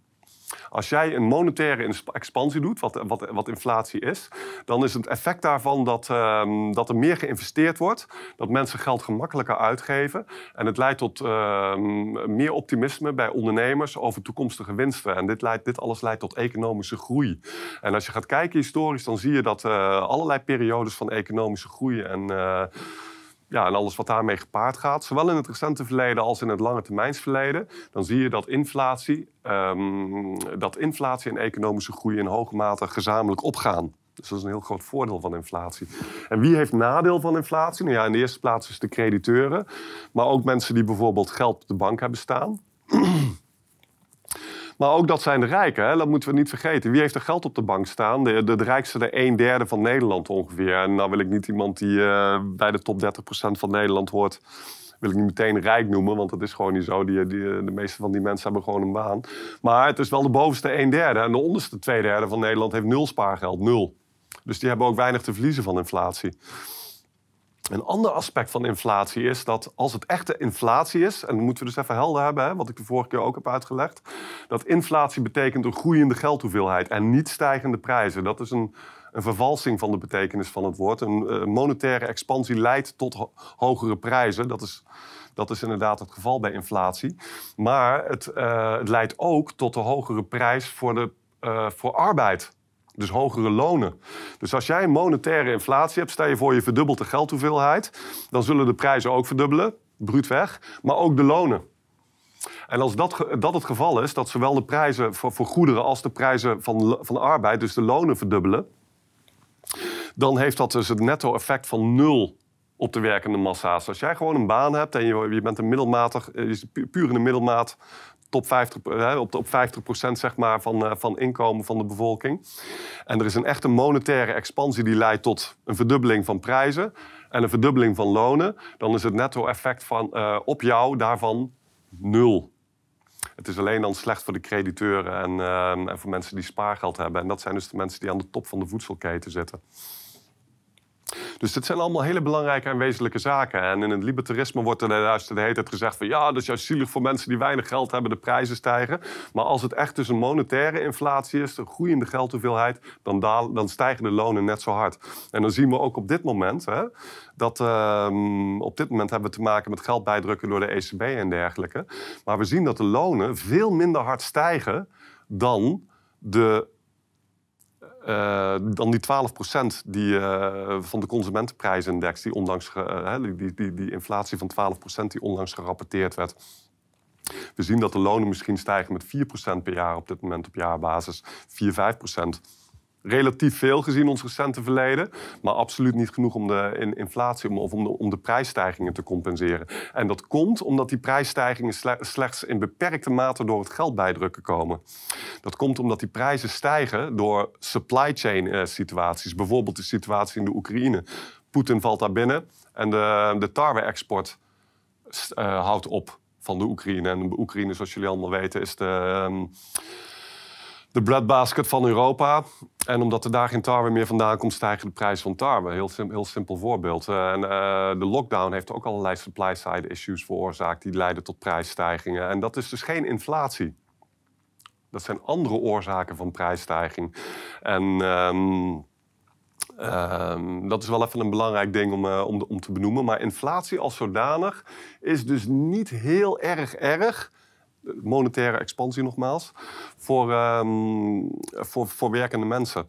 Als jij een monetaire expansie doet, wat, wat, wat inflatie is, dan is het effect daarvan dat, uh, dat er meer geïnvesteerd wordt, dat mensen geld gemakkelijker uitgeven en het leidt tot uh, meer optimisme bij ondernemers over toekomstige winsten. En dit, leidt, dit alles leidt tot economische groei. En als je gaat kijken historisch, dan zie je dat uh, allerlei periodes van economische groei en eh, ja, en alles wat daarmee gepaard gaat, zowel in het recente verleden als in het lange termijnsverleden, dan zie je dat inflatie, um, dat inflatie en economische groei in hoge mate gezamenlijk opgaan. Dus dat is een heel groot voordeel van inflatie. En wie heeft nadeel van inflatie? Nou ja, in de eerste plaats is de crediteuren, maar ook mensen die bijvoorbeeld geld op de bank hebben staan. Maar ook dat zijn de rijken, hè? dat moeten we niet vergeten. Wie heeft er geld op de bank staan? De, de, rijkste, de een derde van Nederland ongeveer. En nou wil ik niet iemand die uh, bij de top 30% van Nederland hoort wil ik niet meteen rijk noemen, want dat is gewoon niet zo. Die, die, de meeste van die mensen hebben gewoon een baan. Maar het is wel de bovenste een derde. En de onderste twee derde van Nederland heeft nul spaargeld. Nul. Dus die hebben ook weinig te verliezen van inflatie. Een ander aspect van inflatie is dat als het echte inflatie is, en dat moeten we dus even helder hebben, hè, wat ik de vorige keer ook heb uitgelegd, dat inflatie betekent een groeiende geldhoeveelheid en niet stijgende prijzen. Dat is een, een vervalsing van de betekenis van het woord. Een, een monetaire expansie leidt tot hogere prijzen. Dat is, dat is inderdaad het geval bij inflatie. Maar het, het leidt ook tot een hogere prijs voor, de, uh, voor arbeid. Dus hogere lonen. Dus als jij monetaire inflatie hebt, stel je voor je verdubbelt de geldhoeveelheid, dan zullen de prijzen ook verdubbelen, bruut weg, maar ook de lonen. En als dat, dat het geval is, dat zowel de prijzen voor, goederen als de prijzen van, van arbeid, dus de lonen verdubbelen, dan heeft dat dus het netto-effect van nul op de werkende massa's. Als jij gewoon een baan hebt en je, bent een middelmatig, je puur in de middelmaat top 50, hè, op, op 50% zeg maar, van, uh, van inkomen van de bevolking. En er is een echte monetaire expansie die leidt tot een verdubbeling van prijzen en een verdubbeling van lonen. Dan is het netto-effect van, uh, op jou daarvan nul. Het is alleen dan slecht voor de crediteuren en, uh, en voor mensen die spaargeld hebben. En dat zijn dus de mensen die aan de top van de voedselketen zitten. Dus dit zijn allemaal hele belangrijke en wezenlijke zaken. En in het libertarisme wordt er juist de hele tijd gezegd van... ja, dat is juist zielig voor mensen die weinig geld hebben, de prijzen stijgen. Maar als het echt dus een monetaire inflatie is, een groeiende geldhoeveelheid... dan, dan stijgen de lonen net zo hard. En dan zien we ook op dit moment... Hè, dat uh, op dit moment hebben we te maken met geldbijdrukken door de ECB en dergelijke. Maar we zien dat de lonen veel minder hard stijgen dan de uh, dan die 12% die, uh, van de consumentenprijsindex, die, onlangs uh, die, die, die, inflatie van 12% die onlangs gerapporteerd werd. We zien dat de lonen misschien stijgen met 4% per jaar op dit moment op jaarbasis. 4, 5% relatief veel gezien ons recente verleden. Maar absoluut niet genoeg om de inflatie of om de, om de prijsstijgingen te compenseren. En dat komt omdat die prijsstijgingen slechts in beperkte mate door het geld bijdrukken komen. Dat komt omdat die prijzen stijgen door supply chain eh, situaties. Bijvoorbeeld de situatie in de Oekraïne. Poetin valt daar binnen en de, de tarwe-export uh, houdt op van de Oekraïne. En de Oekraïne, zoals jullie allemaal weten, is de... Um, de breadbasket van Europa. En omdat er daar geen tarwe meer vandaan komt, stijgen de prijzen van tarwe. Heel, heel simpel voorbeeld. Uh, en, uh, de lockdown heeft ook allerlei supply-side issues veroorzaakt... die leiden tot prijsstijgingen. En dat is dus geen inflatie. Dat zijn andere oorzaken van prijsstijging. En... Um, um, dat is wel even een belangrijk ding om, uh, om, om te benoemen. Maar inflatie als zodanig is dus niet heel erg erg monetaire expansie nogmaals, voor, um, voor, voor werkende mensen.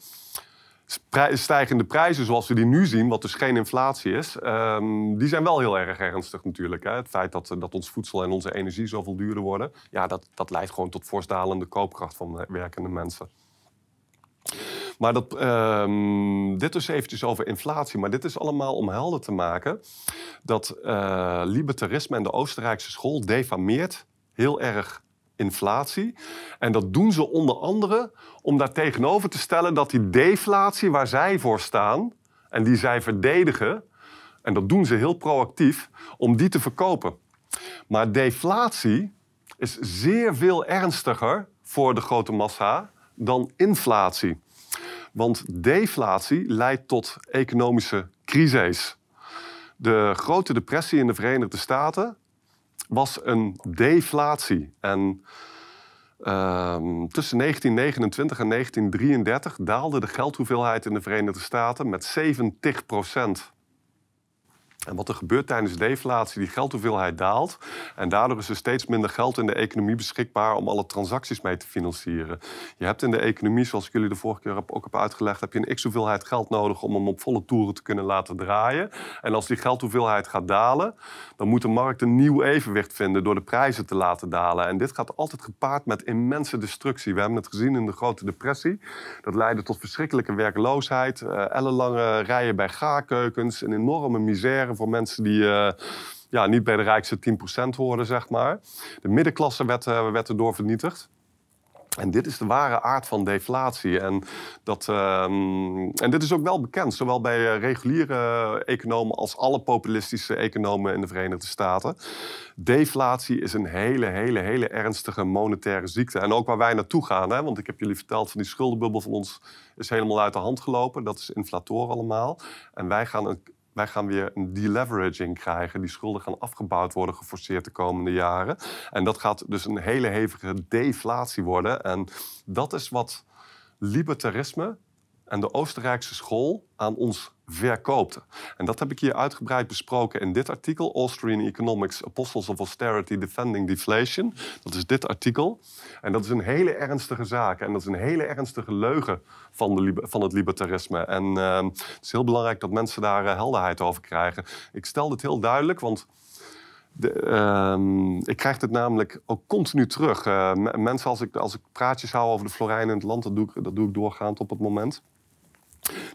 Stijgende prijzen zoals we die nu zien, wat dus geen inflatie is, um, die zijn wel heel erg ernstig natuurlijk. Hè. Het feit dat, dat ons voedsel en onze energie zoveel duurder worden, ja, dat, dat leidt gewoon tot voorstalende koopkracht van werkende mensen. Maar dat, um, dit dus eventjes over inflatie. Maar dit is allemaal om helder te maken dat uh, libertarisme en de Oostenrijkse school defameert heel erg inflatie. En dat doen ze onder andere om daar tegenover te stellen dat die deflatie waar zij voor staan en die zij verdedigen, en dat doen ze heel proactief, om die te verkopen. Maar deflatie is zeer veel ernstiger voor de grote massa dan inflatie. Want deflatie leidt tot economische crises. De grote depressie in de Verenigde Staten was een deflatie. En ehm, tussen 1929 en 1933 daalde de geldhoeveelheid in de Verenigde Staten met 70 procent. En wat er gebeurt tijdens deflatie, die geldhoeveelheid daalt. En daardoor is er steeds minder geld in de economie beschikbaar om alle transacties mee te financieren. Je hebt in de economie, zoals ik jullie de vorige keer ook heb uitgelegd, heb je een x-hoeveelheid geld nodig om hem op volle toeren te kunnen laten draaien. En als die geldhoeveelheid gaat dalen, dan moet de markt een nieuw evenwicht vinden door de prijzen te laten dalen. En dit gaat altijd gepaard met immense destructie. We hebben het gezien in de Grote Depressie. Dat leidde tot verschrikkelijke werkloosheid, uh, ellenlange rijen bij gaarkeukens, een enorme misère voor mensen die eh, ja, niet bij de rijkste 10% horen, zeg maar. De middenklasse werd, uh, werd erdoor vernietigd. En dit is de ware aard van deflatie. En, dat, ehm, en dit is ook wel bekend, zowel bij eh, reguliere economen als alle populistische economen in de Verenigde Staten. Deflatie is een hele, hele, hele ernstige monetaire ziekte. En ook waar wij naartoe gaan, hè, want ik heb jullie verteld van die schuldenbubbel van ons is helemaal uit de hand gelopen. Dat is inflator allemaal. En wij gaan een wij gaan weer een deleveraging krijgen. Die schulden gaan afgebouwd worden, geforceerd de komende jaren. En dat gaat dus een hele hevige deflatie worden. En dat is wat libertarisme en de Oostenrijkse school aan ons verkoopte. En dat heb ik hier uitgebreid besproken in dit artikel, Austrian Economics, Apostles of Austerity Defending Deflation. Dat is dit artikel. En dat is een hele ernstige zaak. En dat is een hele ernstige leugen van, de, van het libertarisme. En uh, het is heel belangrijk dat mensen daar uh, helderheid over krijgen. Ik stel dit heel duidelijk, want... Uh, ik krijg dit namelijk ook continu terug. Uh, mensen, als ik, als ik praatjes hou over de Florijnen in het land, dat doe, ik, dat doe ik doorgaand op het moment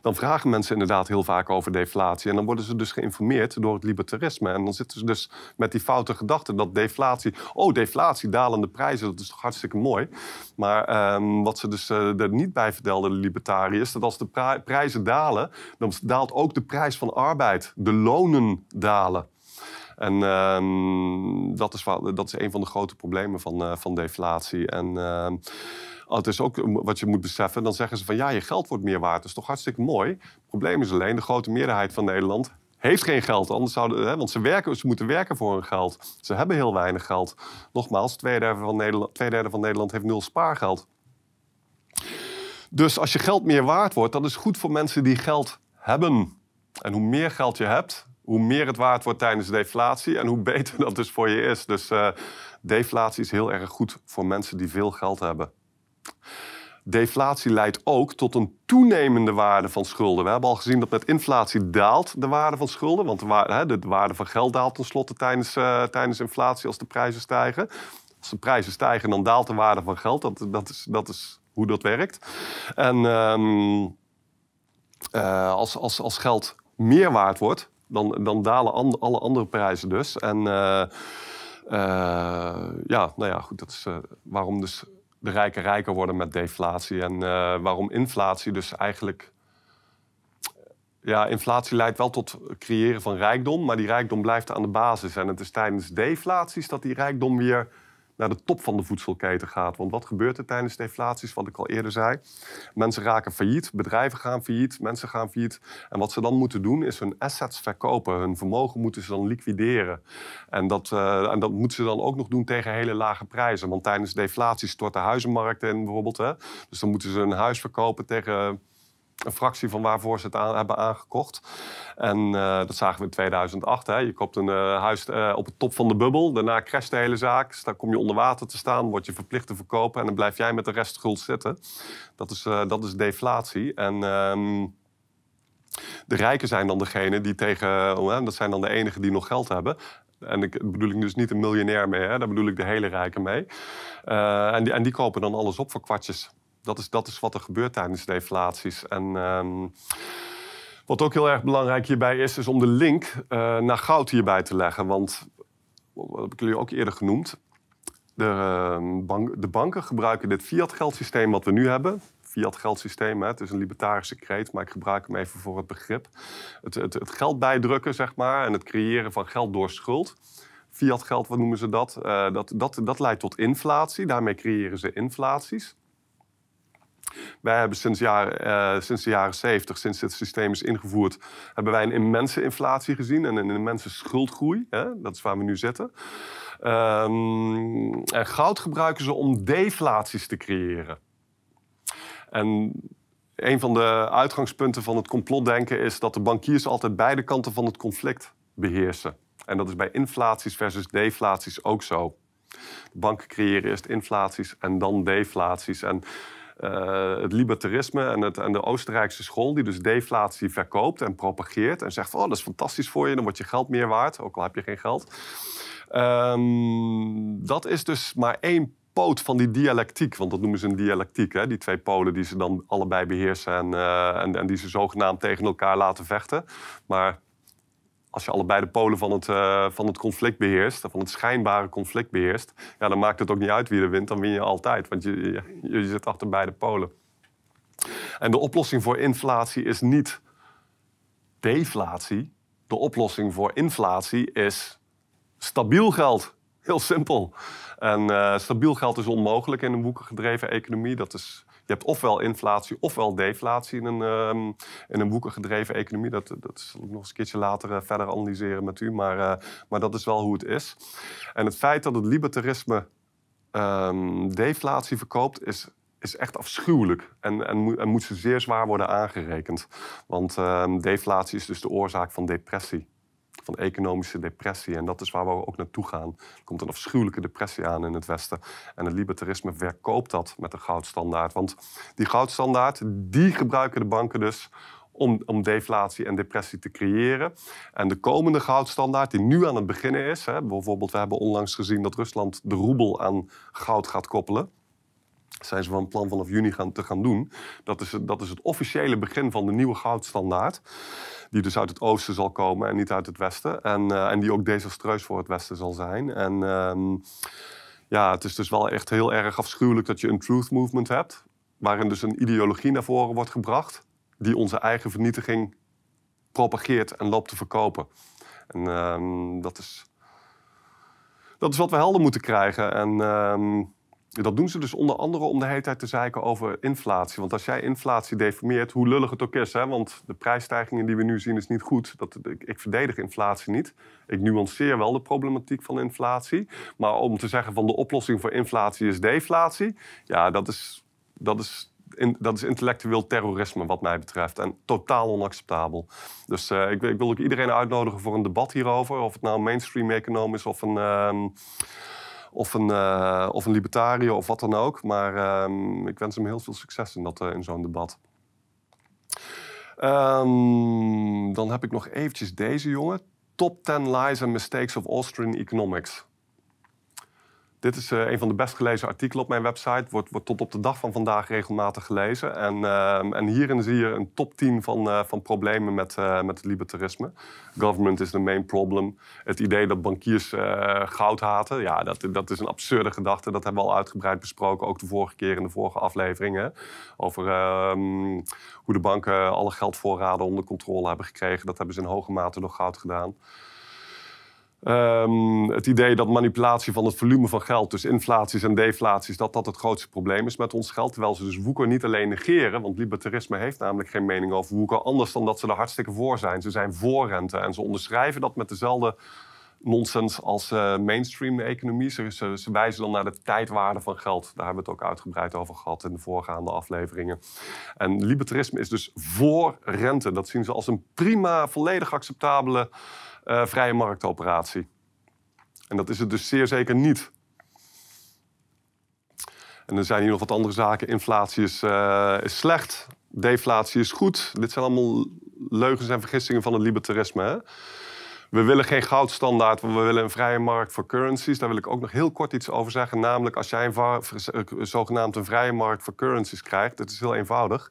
dan vragen mensen inderdaad heel vaak over deflatie. En dan worden ze dus geïnformeerd door het libertarisme. En dan zitten ze dus met die foute gedachte dat deflatie... Oh, deflatie, dalende prijzen, dat is toch hartstikke mooi. Maar um, wat ze dus uh, er niet bij vertelden, de libertariërs... dat als de prijzen dalen, dan daalt ook de prijs van arbeid. De lonen dalen. En um, dat, is, dat is een van de grote problemen van, uh, van deflatie. En... Uh, Oh, het is ook wat je moet beseffen. Dan zeggen ze van ja, je geld wordt meer waard. Dat is toch hartstikke mooi. Het probleem is alleen, de grote meerderheid van Nederland heeft geen geld. Anders zouden, hè, want ze, werken, ze moeten werken voor hun geld. Ze hebben heel weinig geld. Nogmaals, twee derde van Nederland, twee derde van Nederland heeft nul spaargeld. Dus als je geld meer waard wordt, dat is goed voor mensen die geld hebben. En hoe meer geld je hebt, hoe meer het waard wordt tijdens deflatie en hoe beter dat dus voor je is. Dus uh, deflatie is heel erg goed voor mensen die veel geld hebben. Deflatie leidt ook tot een toenemende waarde van schulden. We hebben al gezien dat met inflatie daalt de waarde van schulden. Want de waarde, de waarde van geld daalt tenslotte tijdens, uh, tijdens inflatie als de prijzen stijgen. Als de prijzen stijgen, dan daalt de waarde van geld. Dat, dat, is, dat is hoe dat werkt. En ehm, eh, als, als, als geld meer waard wordt, dan, dan dalen alle andere prijzen dus. En uh, ja, nou ja, goed, dat is waarom dus de rijken rijker worden met deflatie. En waarom inflatie dus eigenlijk ja, inflatie leidt wel tot creëren van rijkdom, maar die rijkdom blijft aan de basis. En het is tijdens deflaties dat die rijkdom weer naar de top van de voedselketen gaat. Want wat gebeurt er tijdens deflaties, wat ik al eerder zei? Mensen raken failliet, bedrijven gaan failliet, mensen gaan failliet. En wat ze dan moeten doen, is hun assets verkopen. Hun vermogen moeten ze dan liquideren. En dat, uh, en dat moeten ze dan ook nog doen tegen hele lage prijzen. Want tijdens deflatie stort de huizenmarkt in bijvoorbeeld. Hè? Dus dan moeten ze een huis verkopen tegen een fractie van waarvoor ze het aan, hebben aangekocht. En uh, dat zagen we in 2008. Hè. Je koopt een uh, huis uh, op het top van de bubbel. Daarna crasht de hele zaak. Dus dan kom je onder water te staan. Word je verplicht te verkopen. En dan blijf jij met de rest schuld zitten. Dat is, dat is deflatie. En... Um, de rijken zijn dan degene die tegen... dat zijn dan de enigen die nog geld hebben. En ik bedoel ik dus niet een miljonair mee. Hè. Daar bedoel ik de hele rijken mee. en, die, en die kopen dan alles op voor kwartjes. Dat is, dat is wat er gebeurt tijdens deflaties. En uh, wat ook heel erg belangrijk hierbij is, is om de link uh, naar goud hierbij te leggen. Want, wat heb ik jullie ook eerder genoemd, de, uh, bank, de banken gebruiken dit fiat-geldsysteem wat we nu hebben. Fiat-geldsysteem, het is een libertarische kreet, maar ik gebruik hem even voor het begrip. Het, het, geld bijdrukken, zeg maar, en het creëren van geld door schuld. Fiat-geld, wat noemen ze dat? Uh, dat, dat? Dat leidt tot inflatie, daarmee creëren ze inflaties. Wij hebben sinds, jaar, uh, sinds de jaren 70, sinds dit systeem is ingevoerd, hebben wij een immense inflatie gezien en een immense schuldgroei. Hè? Dat is waar we nu zitten. Um, en goud gebruiken ze om deflaties te creëren. En een van de uitgangspunten van het complotdenken is dat de bankiers altijd beide kanten van het conflict beheersen. En dat is bij inflaties versus deflaties ook zo. De banken creëren eerst inflaties en dan deflaties. En uh, het libertarisme en, het, en de Oostenrijkse school, die dus deflatie verkoopt en propageert en zegt: Oh, dat is fantastisch voor je, dan wordt je geld meer waard, ook al heb je geen geld. Um, dat is dus maar één poot van die dialectiek, want dat noemen ze een dialectiek, hè? die twee polen die ze dan allebei beheersen en, uh, en, en die ze zogenaamd tegen elkaar laten vechten. Maar als je allebei de polen van het, uh, van het conflict beheerst, van het schijnbare conflict beheerst, ja, dan maakt het ook niet uit wie er wint, dan win je altijd, want je, je, zit achter beide polen. En de oplossing voor inflatie is niet deflatie. De oplossing voor inflatie is stabiel geld. Heel simpel. En uh, stabiel geld is onmogelijk in een boekengedreven economie. Dat is je hebt ofwel inflatie ofwel deflatie in een, um, in een woekengedreven economie. Dat, dat zal ik nog eens een keertje later uh, verder analyseren met u. Maar, uh, maar dat is wel hoe het is. En het feit dat het libertarisme um, deflatie verkoopt, is, is echt afschuwelijk. En, en, moet ze zeer zwaar worden aangerekend. Want um, deflatie is dus de oorzaak van depressie van economische depressie. En dat is waar we ook naartoe gaan. Er komt een afschuwelijke depressie aan in het Westen. En het libertarisme verkoopt dat met de goudstandaard. Want die goudstandaard, die gebruiken de banken dus om, om, deflatie en depressie te creëren. En de komende goudstandaard, die nu aan het beginnen is... Hè, bijvoorbeeld, we hebben onlangs gezien dat Rusland de roebel aan goud gaat koppelen zijn ze van plan vanaf juni gaan, te gaan doen. Dat is, dat is het officiële begin van de nieuwe goudstandaard. Die dus uit het oosten zal komen en niet uit het westen. En, uh, en die ook desastreus voor het westen zal zijn. En uh, ja, het is dus wel echt heel erg afschuwelijk dat je een truth movement hebt. Waarin dus een ideologie naar voren wordt gebracht. Die onze eigen vernietiging propageert en loopt te verkopen. En uh, dat, is, dat is wat we helder moeten krijgen. En ehm, dat doen ze dus onder andere om de hele tijd te zeiken over inflatie. Want als jij inflatie deformeert, hoe lullig het ook is... Hè, want de prijsstijgingen die we nu zien is niet goed. Dat, ik, verdedig inflatie niet. Ik nuanceer wel de problematiek van inflatie. Maar om te zeggen van de oplossing voor inflatie is deflatie... ja, dat is, dat is dat is intellectueel terrorisme wat mij betreft. En totaal onacceptabel. Dus uh, ik, ik, wil ook iedereen uitnodigen voor een debat hierover. Of het nou mainstream econoom is of een... Uh, of een, uh, of een libertariër of wat dan ook. Maar um, ik wens hem heel veel succes in, dat, uh, in zo'n debat. Um, dan heb ik nog eventjes deze jongen. Top 10 lies and mistakes of Austrian economics. Dit is een van de best gelezen artikelen op mijn website. Wordt, tot op de dag van vandaag regelmatig gelezen. En, ehm, en hierin zie je een top 10 van, van problemen met, met het libertarisme. Government is the main problem. Het idee dat bankiers goud haten, ja, dat, dat is een absurde gedachte. Dat hebben we al uitgebreid besproken, ook de vorige keer in de vorige afleveringen. Over ehm, hoe de banken alle geldvoorraden onder controle hebben gekregen. Dat hebben ze in hoge mate door goud gedaan. Ehm, het idee dat manipulatie van het volume van geld, dus inflaties en deflaties, dat dat het grootste probleem is met ons geld. Terwijl ze dus woeker niet alleen negeren, want libertarisme heeft namelijk geen mening over woeker, anders dan dat ze er hartstikke voor zijn. Ze zijn voor rente en ze onderschrijven dat met dezelfde nonsens als uh, mainstream economie. Ze, ze, wijzen dan naar de tijdwaarde van geld. Daar hebben we het ook uitgebreid over gehad in de voorgaande afleveringen. En libertarisme is dus voor rente. Dat zien ze als een prima, volledig acceptabele uh, vrije marktoperatie. En dat is het dus zeer zeker niet. En er zijn hier nog wat andere zaken. Inflatie is, uh, is slecht, deflatie is goed. Dit zijn allemaal leugens en vergissingen van het libertarisme. Hè? We willen geen goudstandaard, we willen een vrije markt voor currencies. Daar wil ik ook nog heel kort iets over zeggen. Namelijk, als jij een zogenaamd een vrije markt voor currencies krijgt, dat is heel eenvoudig.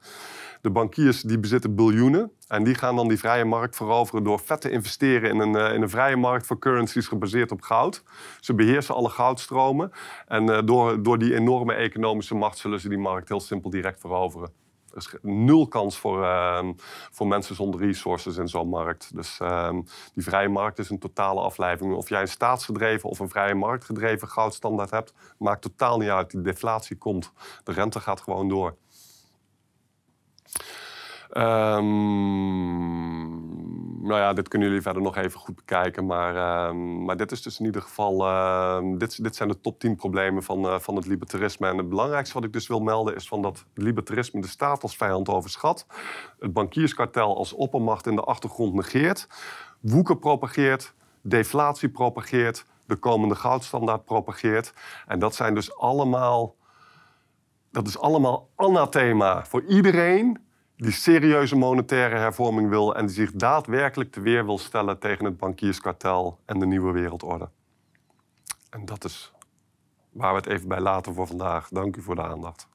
De bankiers die bezitten biljoenen en die gaan dan die vrije markt veroveren door vet te investeren in een, eh, in een vrije markt voor currencies gebaseerd op goud. Ze beheersen alle goudstromen en uh, door, door die enorme economische macht zullen ze die markt heel simpel direct veroveren. Er is nul kans voor, uh, voor mensen zonder resources in zo'n markt. Dus uh, die vrije markt is een totale afleiding. Of jij een staatsgedreven of een vrije marktgedreven goudstandaard hebt, maakt totaal niet uit. Die deflatie komt. De rente gaat gewoon door. Um, nou ja, dit kunnen jullie verder nog even goed bekijken. Maar, um, maar dit is dus in ieder geval. Uh, dit, dit zijn de top 10 problemen van, uh, van het libertarisme. En het belangrijkste wat ik dus wil melden is van dat libertarisme de staat als vijand overschat. Het bankierskartel als oppermacht in de achtergrond negeert. Woeken propageert. Deflatie propageert. De komende goudstandaard propageert. En dat zijn dus allemaal. Dat is allemaal anathema voor iedereen die serieuze monetaire hervorming wil en die zich daadwerkelijk te weer wil stellen tegen het bankierskartel en de nieuwe wereldorde. En dat is waar we het even bij laten voor vandaag. Dank u voor de aandacht.